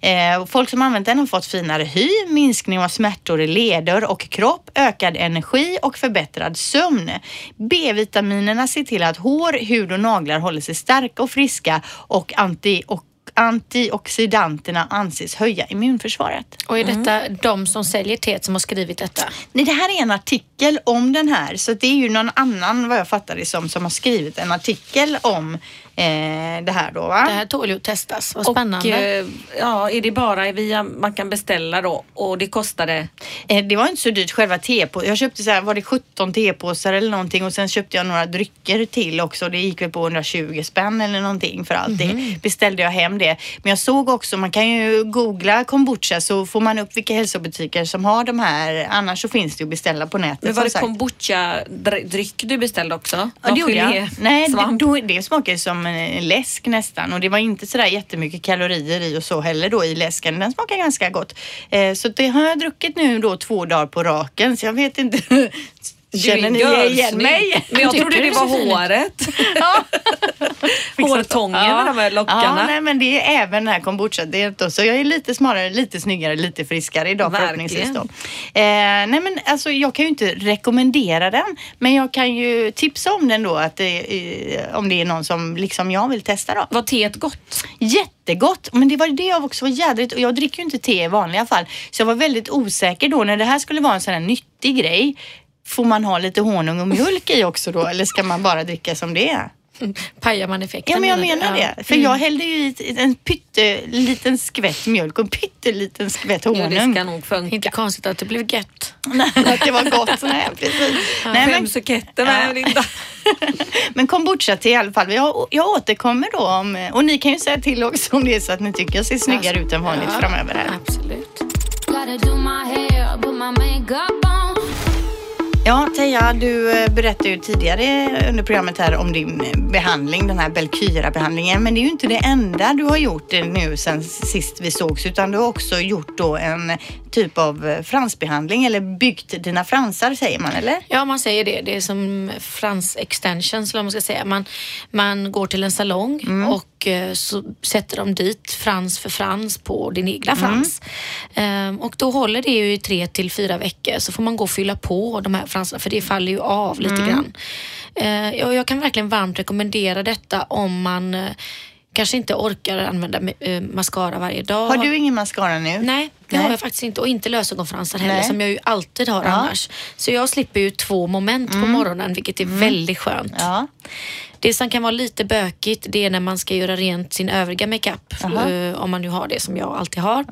Eh, folk som använt den har fått finare hy, minskning av smärtor i leder och kropp, ökad energi och förbättrad sömn. B-vitaminerna ser till att hår, hud och naglar håller sig starka och friska och anti och antioxidanterna anses höja immunförsvaret. Och är detta de som säljer teet som har skrivit detta? Nej, det här är en artikel om den här så det är ju någon annan vad jag fattar det som som har skrivit en artikel om det här då va? Det här tål ju att testas. Vad Och spännande. eh, ja, är det bara via, man kan beställa då och det kostade Eh, Det var inte så dyrt själva tepåsen. Jag köpte så här, var det 17 tepåsar eller någonting och sen köpte jag några drycker till också. Det gick väl på 120 spänn eller någonting för allt det. Beställde jag hem det. Men jag såg också, man kan ju googla kombucha så får man upp vilka hälsobutiker som har de här. Annars så finns det att beställa på nätet. Men var som det kombucha-dryck du beställde också? Ja, det gjorde jag. Nej, det, då, det smakar ju som en läsk nästan och det var inte sådär jättemycket kalorier i och så heller då i läsken. Den smakar ganska gott. Eh, så det har jag druckit nu då två dagar på raken så jag vet inte. Känner ni igen mig? Men jag trodde det var håret. Ja. Hårtången med de här lockarna. Ja, nej, men det är även den här kombucha. Det är inte, så jag är lite smartare, lite snyggare, lite friskare idag Verkligen. förhoppningsvis. Då. Eh, nej men alltså jag kan ju inte rekommendera den, men jag kan ju tipsa om den då att det, eh, om det är någon som liksom jag vill testa då. Var teet gott? Jättegott, men det var det jag också var jädrigt och jag dricker ju inte te i vanliga fall. Så jag var väldigt osäker då när det här skulle vara en sån här nyttig grej. Får man ha lite honung och mjölk i också då eller ska man bara dricka som det är? Pajar man effekten? Ja men jag menar Ja. det. För jag hällde ju i en pytteliten skvätt mjölk och en pytteliten skvätt Ja, honung. det ska nog funka. Inte konstigt att det blev gött. Nej, att det var gott. Nej, precis. Nej, men, Fem suketter med Ja. Men kombucha till i alla fall. Jag, jag återkommer då om, och ni kan ju säga till också om det är så att ni tycker jag ser snyggare ut än vanligt framöver här. Absolut. Ja, Teija, du eh, berättade ju tidigare under programmet här om din eh, behandling, den här Belkyra-behandlingen. Men det är ju inte det enda du har gjort eh, nu sen sist vi sågs, utan du har också gjort då en typ av eh, fransbehandling eller byggt dina fransar säger man, eller? Ja, man säger det. Det är som frans extensions, eller vad man ska säga. Man, man går till en salong Mm. och eh, så sätter de dit frans för frans på din egna Mm. frans. Ehm, och då håller det ju i tre till fyra veckor så får man gå och fylla på de här fransarna för det faller ju av lite Mm. grann. Eh, jag, jag kan verkligen varmt rekommendera detta om man eh, kanske inte orkar använda mascara varje dag. Har du ingen mascara nu? Nej, det Nej. har jag faktiskt inte och inte lösögonfransar heller Nej. som jag ju alltid har Ja. annars. Så jag slipper ju två moment på morgonen vilket är väldigt skönt. Ja. Det som kan vara lite bökigt det är när man ska göra rent sin övriga makeup. eh, om man nu har det som jag alltid har.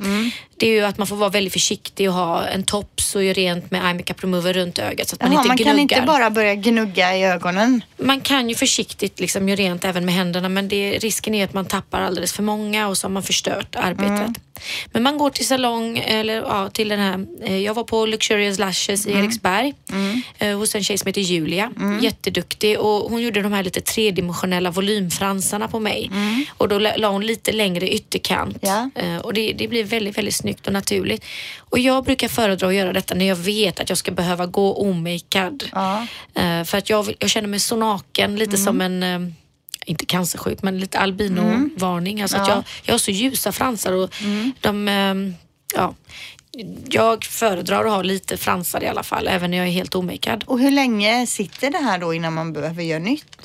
Det är ju att man får vara väldigt försiktig och ha en tops och göra rent med eye makeup remover runt ögat så att man Jaha, inte man gnuggar. kan inte bara börja gnugga i ögonen? Man kan ju försiktigt liksom göra rent även med händerna men det, risken är att man tappar alldeles för många och så har man förstört arbetet. Men man går till salong eller ja, till den här, eh, jag var på Luxurious Lashes i Eriksberg eh, hos en tjej som heter Julia. Jätteduktig och hon gjorde de här lite tredimensionella volymfransarna på mig. Och då la hon lite längre ytterkant Ja. Eh, och det, det blir väldigt, väldigt snyggt och naturligt. Och jag brukar föredra att göra detta när jag vet att jag ska behöva gå omakead. Ja. För att jag, jag känner mig så naken, lite som en inte cancersjuk, men lite albino-varning. Alltså att Ja. jag, jag har så ljusa fransar och de, eh, ja, jag föredrar att ha lite fransar i alla fall, även när jag är helt omakead. Och hur länge sitter det här då innan man behöver göra nytt?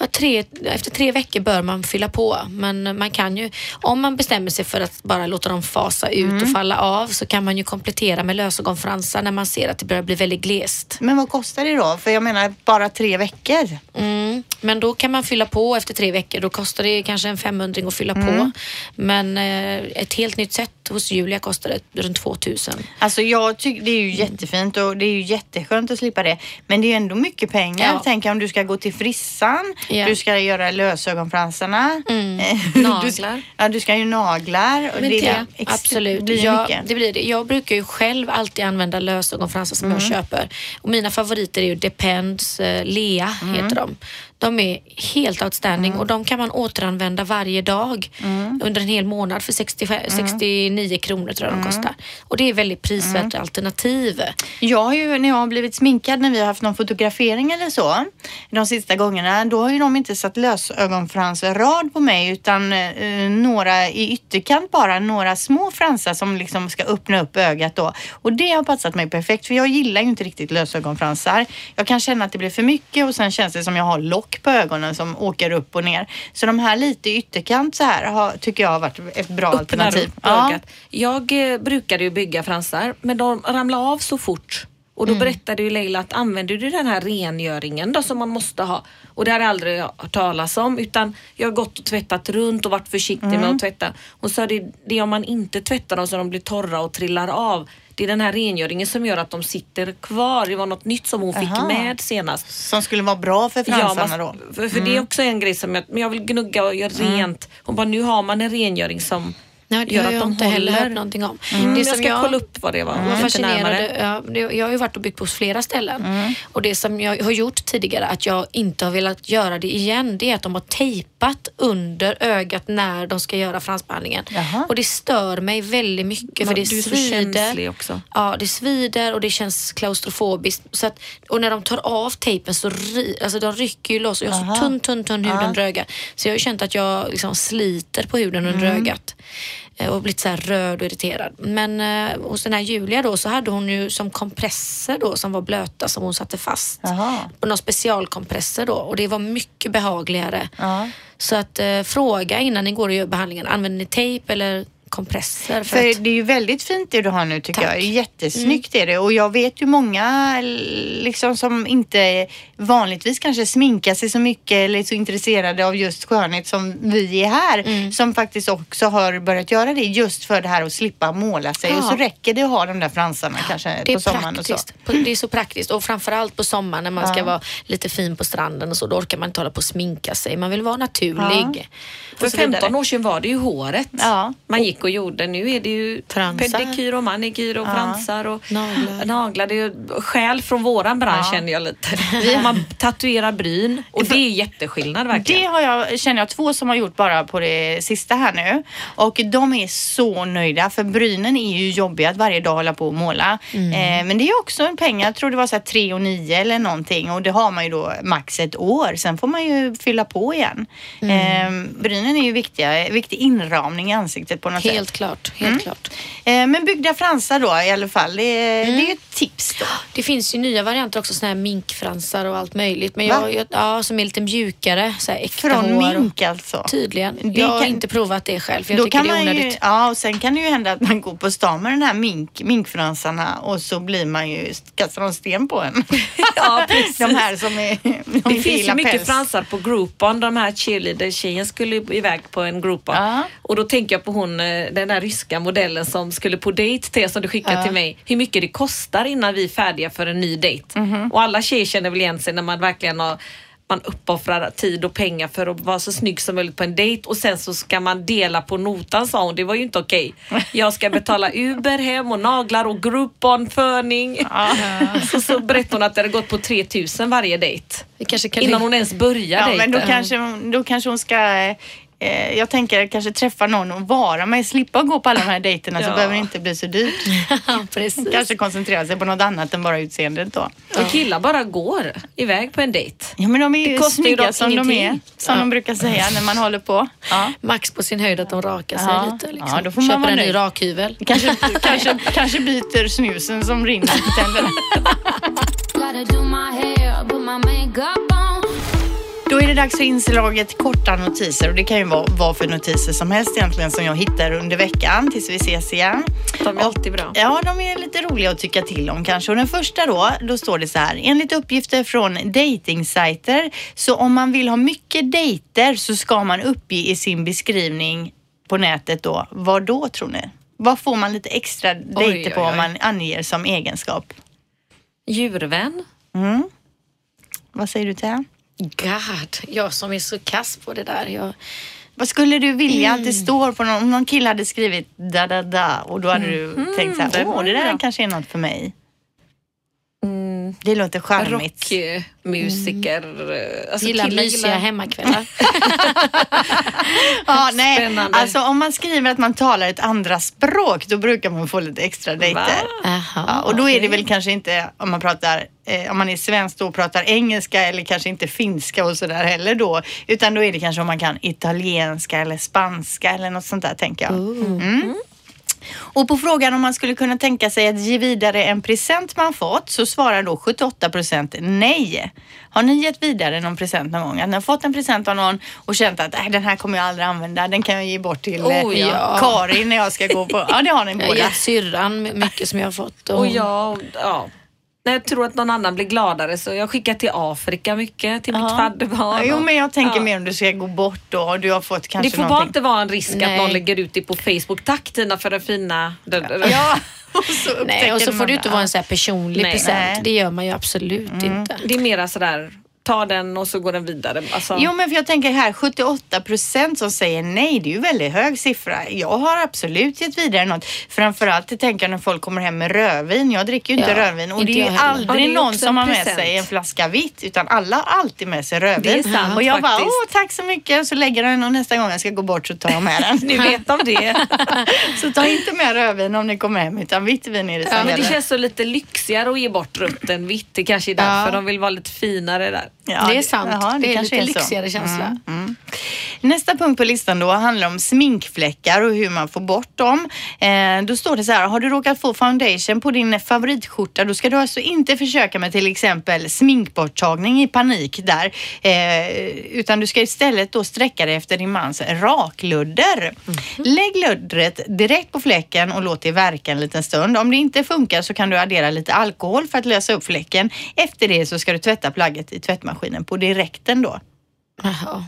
Ja, tre, efter tre veckor bör man fylla på, men man kan ju, om man bestämmer sig för att bara låta dem fasa ut och falla av så kan man ju komplettera med lösögonfransar när man ser att det börjar bli väldigt glest. Men vad kostar det då? För jag menar bara tre veckor. Mm, men då kan man fylla på efter tre veckor. Då kostar det kanske en 500 att fylla på. Men eh, ett helt nytt set hos Julia kostar det runt 2000. Alltså jag tycker det är ju jättefint och det är ju jätteskönt att slippa det. Men det är ju ändå mycket pengar. Ja. Tänk om du ska gå till frissan, Ja. du ska göra lösögonfransarna. Mm. eh, Du, Naglar. ja, du ska ju naglar. Och Men det, det, är ex- absolut. Det blir jag, det blir det. Jag brukar ju själv alltid använda lösögonfransar som jag köper. Och mina favoriter är ju Depends, eh, Lea heter de. De är helt outstanding och de kan man återanvända varje dag under en hel månad för 65, 69 kronor tror jag de kostar. Och det är väldigt prisvärt Mm. alternativ. Jag har ju, när jag har blivit sminkad när vi har haft någon fotografering eller så, de sista gångerna, då har ju de inte satt lösögonfransrad på mig utan eh, några i ytterkant bara, några små fransar som liksom ska öppna upp ögat då. Och det har passat mig perfekt för jag gillar ju inte riktigt lösögonfransar. Jag kan känna att det blir för mycket och sen känns det som jag har lock på ögonen som åker upp och ner. Så de här lite ytterkant så här har, tycker jag har varit ett bra Öppnar alternativ. ögat. Jag eh, brukade ju bygga fransar men de ramlade av så fort. Och då berättade ju Leila att använder du den här rengöringen då som man måste ha? Och det hade jag aldrig hört talas om utan jag har gått och tvättat runt och varit försiktig med att tvätta. Hon sa det, det är om man inte tvättar dem så de blir torra och trillar av. Det är den här rengöringen som gör att de sitter kvar. Det var något nytt som hon fick Aha. med senast. Som skulle vara bra för fransarna man- då. För, för det är också en grej som jag, men jag vill gnugga och göra rent. Hon bara, nu har man en rengöring som Nej, det gör har att jag de inte heller hört någonting om. Mm, Det jag som ska jag kolla upp vad det var. var lite fascinerad. närmare. Ja, det- jag har ju varit och byggt på flera ställen Mm. och det som jag har gjort tidigare att jag inte har velat göra det igen det är att de har tejpat under ögat när de ska göra fransbehandlingen. Jaha. Och det stör mig väldigt mycket för det du är svider. också. Ja, det svider och det känns klaustrofobiskt. Så att, och när de tar av tejpen så ri, alltså de rycker ju loss och jag har så tunn, tunn, tunn hud under ögat. Så jag har ju känt att jag liksom sliter på huden under Mm. ögat och blivit så röd och irriterad. Men eh, hos den här Julia då så hade hon ju som kompresser då som var blöta som hon satte fast. Jaha. Och någon specialkompresser då och det var mycket behagligare. Ja. Så att eh, fråga innan ni går och gör behandlingen. Använder ni tejp eller kompresser? För, För att, det är ju väldigt fint det du har nu tycker Tack. jag. Jättesnyggt är det och jag vet ju många liksom som inte vanligtvis kanske sminkar sig så mycket eller är så intresserade av just skönhet som vi är här Mm. som faktiskt också har börjat göra det just för det här att slippa måla sig Ja. och så räcker det att ha de där fransarna kanske det är på sommaren och så. praktiskt. Det är så praktiskt och framförallt på sommaren när man ska Ja. vara lite fin på stranden och så. Då orkar man inte hålla på och sminka sig. Man vill vara naturlig. För så vidare. 15 år sedan var det ju håret Ja. man gick och gjorde. Nu är det ju Fransar. pedikyr och manikyr och fransar och Naglar. naglar. Det är ju skäl från våran bransch Ja. känner jag lite. Man tatuerar bryn och det är jätteskillnad verkligen. Det har jag, känner jag två som har gjort bara på det sista här nu. Och de är så nöjda för brynen är ju jobbiga att varje dag hålla på och måla. Eh, men det är också en pengar. Jag tror det var så här 3 och 9 eller någonting och det har man ju då max ett år. Sen får man ju fylla på igen. Eh, brynen är ju viktiga, viktig inramning i ansiktet på något sätt. Helt klart. Helt klart. Eh, men byggda fransar då i alla fall. Det, är- det är ju ett tips då. Det finns ju nya varianter också, såna här minkfransar och allt möjligt. Men jag, jag, ja, som är lite mjukare, så här äkta Från hår. mink alltså. Tydligen. Det jag har kan- inte provat det själv för jag Då tycker kan det är man ju, onödigt. ja, och sen kan det ju hända att man går på stan med den här mink, minkfransarna och så blir man ju, kastar de sten på en. Ja, precis. de här som är, de Det finns ju mycket päls. fransar på Groupon. De här cheerleader-tjejen skulle iväg på en Groupon. Ja. Och då tänker jag på hon, eh, den där ryska modellen som skulle på dejt till som du skickade till mig. Hur mycket det kostar innan vi är färdiga för en ny dejt. Mhm. Och alla tjejer känner väl igen sig när man verkligen har man uppoffrar tid och pengar för att vara så snygg som möjligt på en dejt och sen så ska man dela på notan sa hon. Det var ju inte okej. Jag ska betala Uber hem och naglar och Groupon, föning. Så, så berättade hon att det hade gått på 3000 varje dejt. Innan hon ens börjar Ja, dejten. men då kanske, då kanske hon ska eh, jag tänker kanske träffa någon och vara med, slippa gå på alla de här dejterna så Ja. behöver det inte bli så dyrt. Ja, precis. Kanske koncentrera sig på något annat än bara utseendet då. Och killar bara går iväg på en dejt. Ja men de är Det ju snygga som de är, ingenting. som de brukar säga när man håller på. Ja. Max på sin höjd att de rakar sig Ja. lite. Liksom. Ja, då får man Köper vara en ny rakhyvel. Kanske, kanske, kanske byter snusen som rinner på tänderna. Då är det dags för inslaget korta notiser och det kan ju vara vad för notiser som helst egentligen som jag hittar under veckan tills vi ses igen. De är alltid bra. Ja, de är lite roliga att tycka till om kanske. Och den första då, då står det så här. Enligt uppgifter från datingsajter så om man vill ha mycket dejter så ska man uppge i sin beskrivning på nätet då. Vad då tror ni? Vad får man lite extra dejter på om man anger som egenskap? Djurvän. Vad säger du till det? God, jag som är så kass på det där. Jag, Vad skulle du vilja Mm. att det står på någon, om någon kille hade skrivit da da da och då hade du tänkt så här, det åh det där bra." kanske är något för mig. Det låter charmigt. rockmusiker. Mm. Alltså, Gillar killar mysiga hemmakvällar. Ja, nej. Spännande. Alltså om man skriver att man talar ett andra språk då brukar man få lite extra dejter. Ja, och då är det väl kanske inte om man pratar, eh, om man är svensk då och pratar engelska eller kanske inte finska och sådär heller då. Utan då är det kanske om man kan italienska eller spanska eller något sånt där tänker jag. Mm. Och på frågan om man skulle kunna tänka sig att ge vidare en present man fått så svarar då 78 procent nej. Har ni gett vidare någon present någon gång? Att ni har fått en present av någon och känt att äh, den här kommer jag aldrig använda, den kan jag ge bort till Oh, ja. Karin när jag ska gå på... Ja, det har ni Jag har båda. gett syrran mycket som jag har fått. Och, Och jag, ja. När jag tror att någon annan blir gladare så jag skickar till Afrika mycket, till mitt Ja. fadderbarn. Jo, men jag tänker Ja. mer om du ska gå bort då och du har fått kanske Det får bara någonting. inte vara en risk Nej. att någon lägger ut det på Facebook. Tack Tina för det fina. Ja, och så Nej, och så får det inte bara, vara en så här personlig Nej. present. Nej. Det gör man ju absolut inte. Det är mera sådär, ta den och så går den vidare. Alltså, Jo men för jag tänker här 78 procent som säger nej, det är ju väldigt hög siffra. Jag har absolut gett vidare något. Framförallt tänker jag när folk kommer hem med rödvin. Jag dricker ju inte Ja, rödvin och inte det är ju aldrig är någon som har med present. sig en flaska vitt utan alla har alltid med sig rödvin. Det är sant, och jag bara, faktiskt. åh tack så mycket. Så lägger jag den och nästa gång jag ska gå bort så tar jag med den. Ni vet om det. så ta inte med rödvin om ni kommer hem utan vitt vin är det som Ja, men det känns så lite lyxigare att ge bort rött än vitt. Det kanske är därför Ja. de vill vara lite finare där. Ja, det är sant. jaha, det är kanske lite så. lyxigare känsla. Mm. Nästa punkt på listan då handlar om sminkfläckar och hur man får bort dem. Eh, då står det så här, har du råkat få foundation på din favoritskjorta då ska du alltså inte försöka med till exempel sminkborttagning i panik där. Eh, utan du ska istället då sträcka dig efter din mans rakludder. Lägg luddret direkt på fläcken och låt det verka en liten stund. Om det inte funkar så kan du addera lite alkohol för att lösa upp fläcken. Efter det så ska du tvätta plagget i tvättmaskinen på direkten då. Jaha.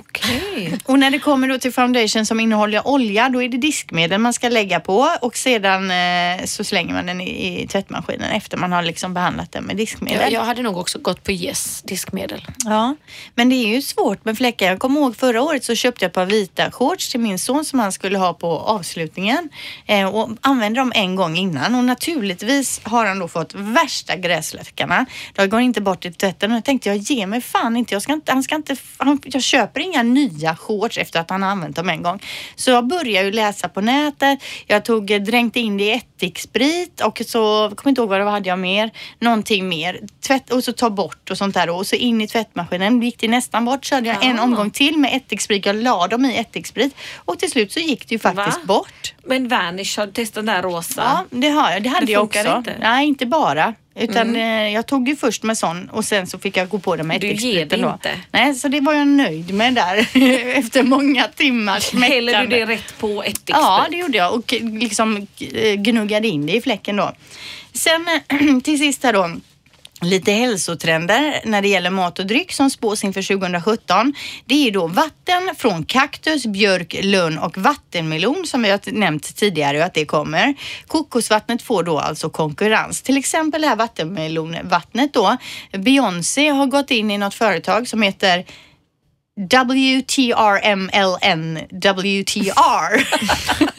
Okej. Och när det kommer då till foundation som innehåller olja, då är det diskmedel man ska lägga på och sedan eh, så slänger man den i, i tvättmaskinen efter man har liksom behandlat den med diskmedel. Jag, jag hade nog också gått på Yes diskmedel. Ja, men det är ju svårt med fläckar. Jag kommer ihåg förra året så köpte jag ett par vita shorts till min son som han skulle ha på avslutningen eh, och använde dem en gång innan och naturligtvis har han då fått värsta gräsfläckarna. De går inte bort i tvätten och jag tänkte jag ge mig fan inte. Jag, ska inte, han ska inte han, jag köper inga nya shorts efter att han har använt dem en gång. Så jag började ju läsa på nätet. Jag tog, eh, dränkte in det i ättiksprit och så, jag kommer inte ihåg vad det var, hade jag mer? Någonting mer. Tvätt, och så ta bort och sånt där och så in i tvättmaskinen. Gick det nästan bort så hade jag en Ah. omgång till med ättiksprit. Jag la dem i ättiksprit och till slut så gick det ju faktiskt Va? bort. Men Vanish, har du testat den där rosa? Ja, det har jag. Det hade Det jag också. inte? Nej, inte bara. Utan eh, jag tog ju först med sån och sen så fick jag gå på det med Du ger ättikspriten det då. inte? Nej, så det var jag nöjd med där efter många timmars Häller du det rätt på ättiksprit? Ja, det gjorde jag och liksom eh, gnuggade in det i fläcken då. Sen till sist här då. Lite hälsotrender när det gäller mat och dryck som spås inför 2017. Det är då vatten från kaktus, björk, lönn och vattenmelon som vi har nämnt tidigare att det kommer. Kokosvattnet får då alltså konkurrens. Till exempel det här vattenmelonvattnet då. Beyoncé har gått in i något företag som heter WTRMLN WTR.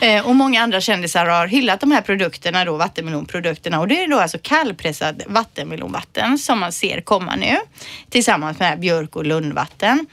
Eh, och många andra kändisar har hyllat de här produkterna då, vattenmelonprodukterna. Och det är då alltså kallpressad vattenmelonvatten som man ser komma nu tillsammans med björk och lunnvatten.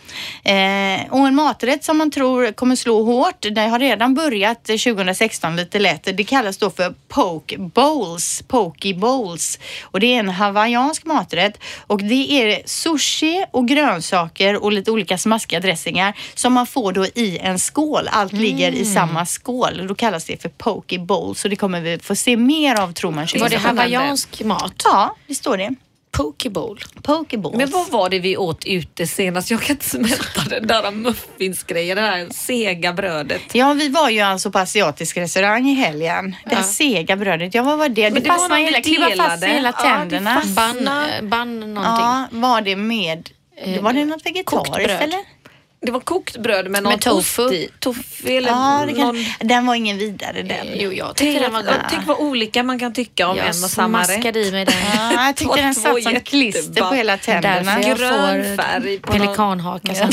Eh, och en maträtt som man tror kommer slå hårt, det har redan börjat 2016 lite lätt. Det kallas då för poke bowls, poke bowls. Och det är en hawaiiansk maträtt och det är sushi och grönsaker och lite olika smaskiga dressingar som man får då i en skål. Allt ligger i samma skål. Då kallas det för poke bowls så det kommer vi få se mer av tror man. Var det 2017. hawaiiansk mat? Ja, det står det. Pokeball. Poke bowls. Men vad var det vi åt ute senast? Jag kan inte smälta den där muffinsgrejen, det där sega brödet. Ja, vi var ju alltså på asiatisk restaurang i helgen. Det här sega brödet, ja vad var det? Men det det fastnade hela, fast i hela Ja, tänderna. Bann, eh, bann någonting. ja, var det med, var det något vegetariskt eller? Det var kokt bröd med någon Med tofu. ost i. Tofu eller kan, någon... Den var ingen vidare den. Jo, jag tyckte den var god. Tänk vad olika man kan tycka om Jag en och samma rätt. smaskade i mig den. Ja, jag tyckte den satt som klister på hela tänderna. Därför jag Grön färg på någon- pelikanhaka sen.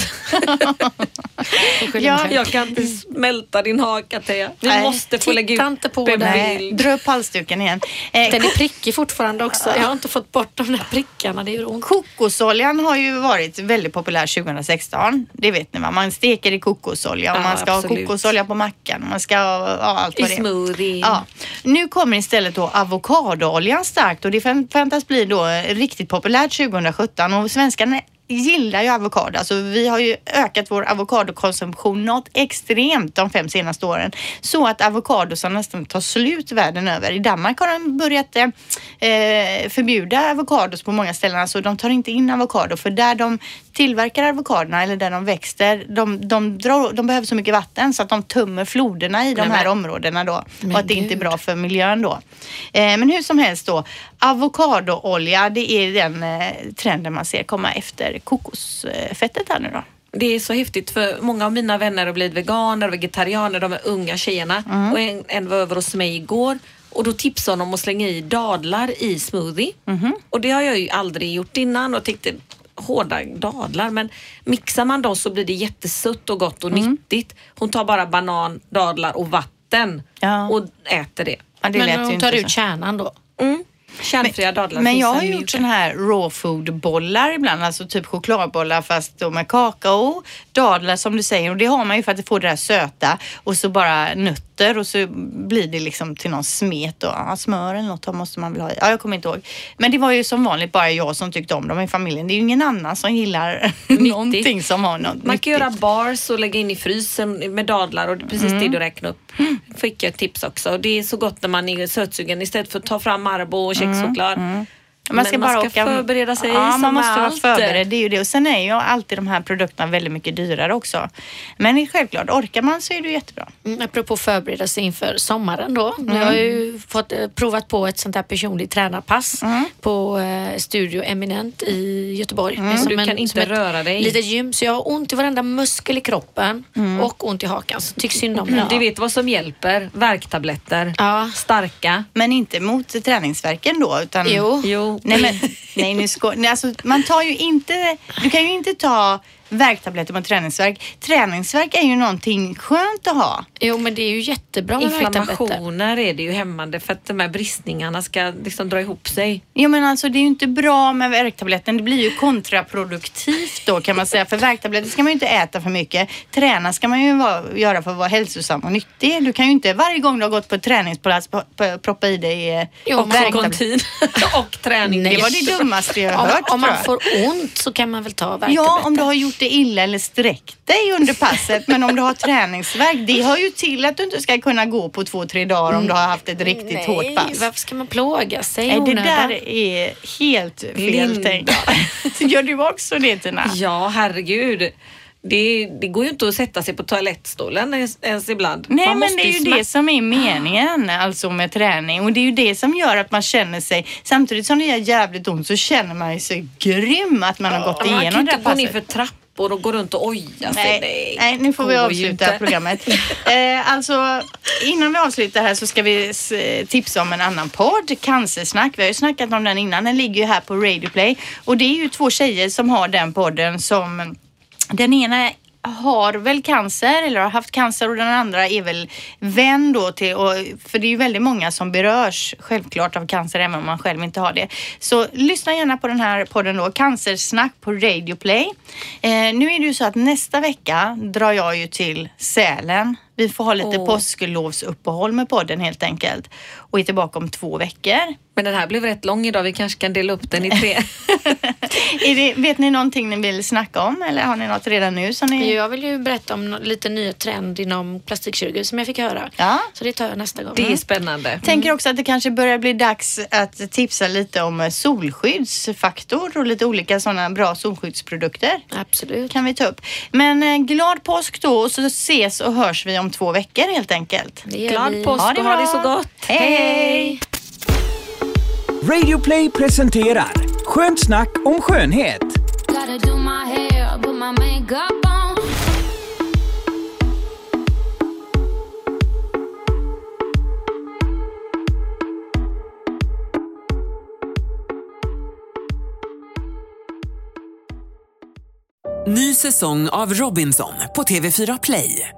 Ja, Jag kan inte smälta din haka Thea. Vi Nej, måste få lägga ut inte på en den. Bild. dra upp halsduken igen. Eh, Den är prickig fortfarande också. Jag har inte fått bort de där prickarna. Det gör ont. Kokosoljan har ju varit väldigt populär 2016. Det vet ni va? Man steker i kokosolja och Ja, man ska ha absolut. kokosolja på mackan. och Man ska ha ja, allt I vad det är. smoothie. Ja. Nu kommer istället då avokadooljan starkt och det förväntas bli då riktigt populärt 2017 och svenskarna gillar ju avokado. Alltså vi har ju ökat vår avokadokonsumtion något extremt de fem senaste åren. Så att avokadosar nästan tar slut världen över. I Danmark har de börjat eh, förbjuda avokados på många ställen. Alltså de tar inte in avokado för där de tillverkar avokadorna eller där de växter, de, de, drar, de behöver så mycket vatten så att de tömmer floderna i de här men- områdena då. Men och att det inte är gud. bra för miljön då. Eh, men hur som helst då, avokadoolja det är den eh, trenden man ser komma efter kokosfettet här nu då. Det är så häftigt för många av mina vänner har blivit veganer och vegetarianer, de är unga tjejerna. Mm. Och en, en var över hos mig igår och då tipsade hon om att slänga i dadlar i smoothie. Mhm. Och det har jag ju aldrig gjort innan och tyckte hårda dadlar men mixar man dem så blir det jättesött och gott och Mm. nyttigt. Hon tar bara banan, dadlar och vatten Ja. och äter det. Ja, det Men hon tar ut kärnan då. Mm. Kärnfria dadlar Men jag har gjort mjuk- sådana här raw food bollar ibland, alltså typ chokladbollar fast då med kakao, dadlar som du säger och det har man ju för att få det där söta och så bara nötter och så blir det liksom till någon smet och ja, smör eller något måste man väl ha i. Ja, jag kommer inte ihåg. Men det var ju som vanligt bara jag som tyckte om dem i familjen. Det är ju ingen annan som gillar någonting som har något Man kan göra bars och lägga in i frysen med dadlar och det är precis Mm. det du räknar upp. Fick jag ett tips också. Det är så gott när man är sötsugen istället för att ta fram Marabou och kexchoklad. Mm. Man ska bara man ska åka... förbereda sig Ja, som man måste med vara allt. förberedd. Det är ju det. Och sen är ju alltid de här produkterna väldigt mycket dyrare också. Men självklart, orkar man så är det jättebra. Mm, apropå förbereda sig inför sommaren då. Mm. Jag har ju fått eh, provat på ett sånt här personligt tränarpass Mm. på eh, Studio Eminent i Göteborg. Och som du en- kan inte som ett röra dig. Litet gym. Så jag har ont i varenda muskel i kroppen och ont i hakan. Så tycks synd om mig. Du vet vad som hjälper? Värktabletter. Ja. Starka. Men inte mot träningsverken då? Utan... Jo. Jo. Nej, men, nej, nu sko- nej, alltså, man tar ju inte... Du kan ju inte ta värktabletter mot träningsverk. Träningsverk är ju någonting skönt att ha. Jo men det är ju jättebra med värktabletter. Inflammationer är det ju hämmande för att de här bristningarna ska liksom dra ihop sig. Jo men alltså det är ju inte bra med värktabletten. Det blir ju kontraproduktivt då kan man säga. För värktabletter ska man ju inte äta för mycket. Träna ska man ju vara, göra för att vara hälsosam och nyttig. Du kan ju inte varje gång du har gått på ett träningsplats proppa i dig eh, Jo, Och men- kontin och träning. Det var det dummaste jag har Om, hört om tror man får ont så kan man väl ta värktabletter. Ja, om du har gjort det illa eller sträckt dig under passet. Men om du har träningsvärk, det hör ju till att du inte ska kunna gå på två, tre dagar om du har haft ett riktigt Nej, hårt pass. varför ska man plåga sig Nej, det där är helt fel Linda. tänkt. Gör du också det Tina? Ja, herregud. Det, det går ju inte att sätta sig på toalettstolen ens, ens ibland. Nej Man men det är ju det som är meningen alltså med träning och det är ju det som gör att man känner sig samtidigt som det gör jävligt ont så känner man sig grym att man har gått Man kan igenom det här inte gå ner för trappor och gå runt och oja sig. Nej, nej, nu får vi går avsluta programmet. Eh, alltså, innan vi avslutar här så ska vi s- tipsa om en annan podd, Cancersnack. Vi har ju snackat om den innan. Den ligger ju här på Radio Play och det är ju två tjejer som har den podden som den ena har väl cancer eller har haft cancer och den andra är väl vän då till, och, för det är ju väldigt många som berörs självklart av cancer även om man själv inte har det. Så lyssna gärna på den här podden då, Cancersnack på Radio Play. Eh, nu är det ju så att nästa vecka drar jag ju till Sälen. Vi får ha lite Åh. påsklovsuppehåll med podden helt enkelt och är tillbaka om två veckor. Men den här blev rätt lång idag. Vi kanske kan dela upp den i tre. Det, vet ni någonting ni vill snacka om eller har ni något redan nu som ni... Jag vill ju berätta om lite nya trend inom plastikkirurgi som jag fick höra. Ja. Så det tar jag nästa gång. Det är spännande. Tänker också att det kanske börjar bli dags att tipsa lite om eh, solskyddsfaktor och lite olika sådana bra solskyddsprodukter. Absolut. Kan vi ta upp. Men eh, glad påsk då och så ses och hörs vi om om två veckor helt enkelt. Glad påsk ha det och ha det så gott. Hej! hej. Radio Play presenterar Skönt snack om skönhet. Ny säsong av Robinson på TV4 Play.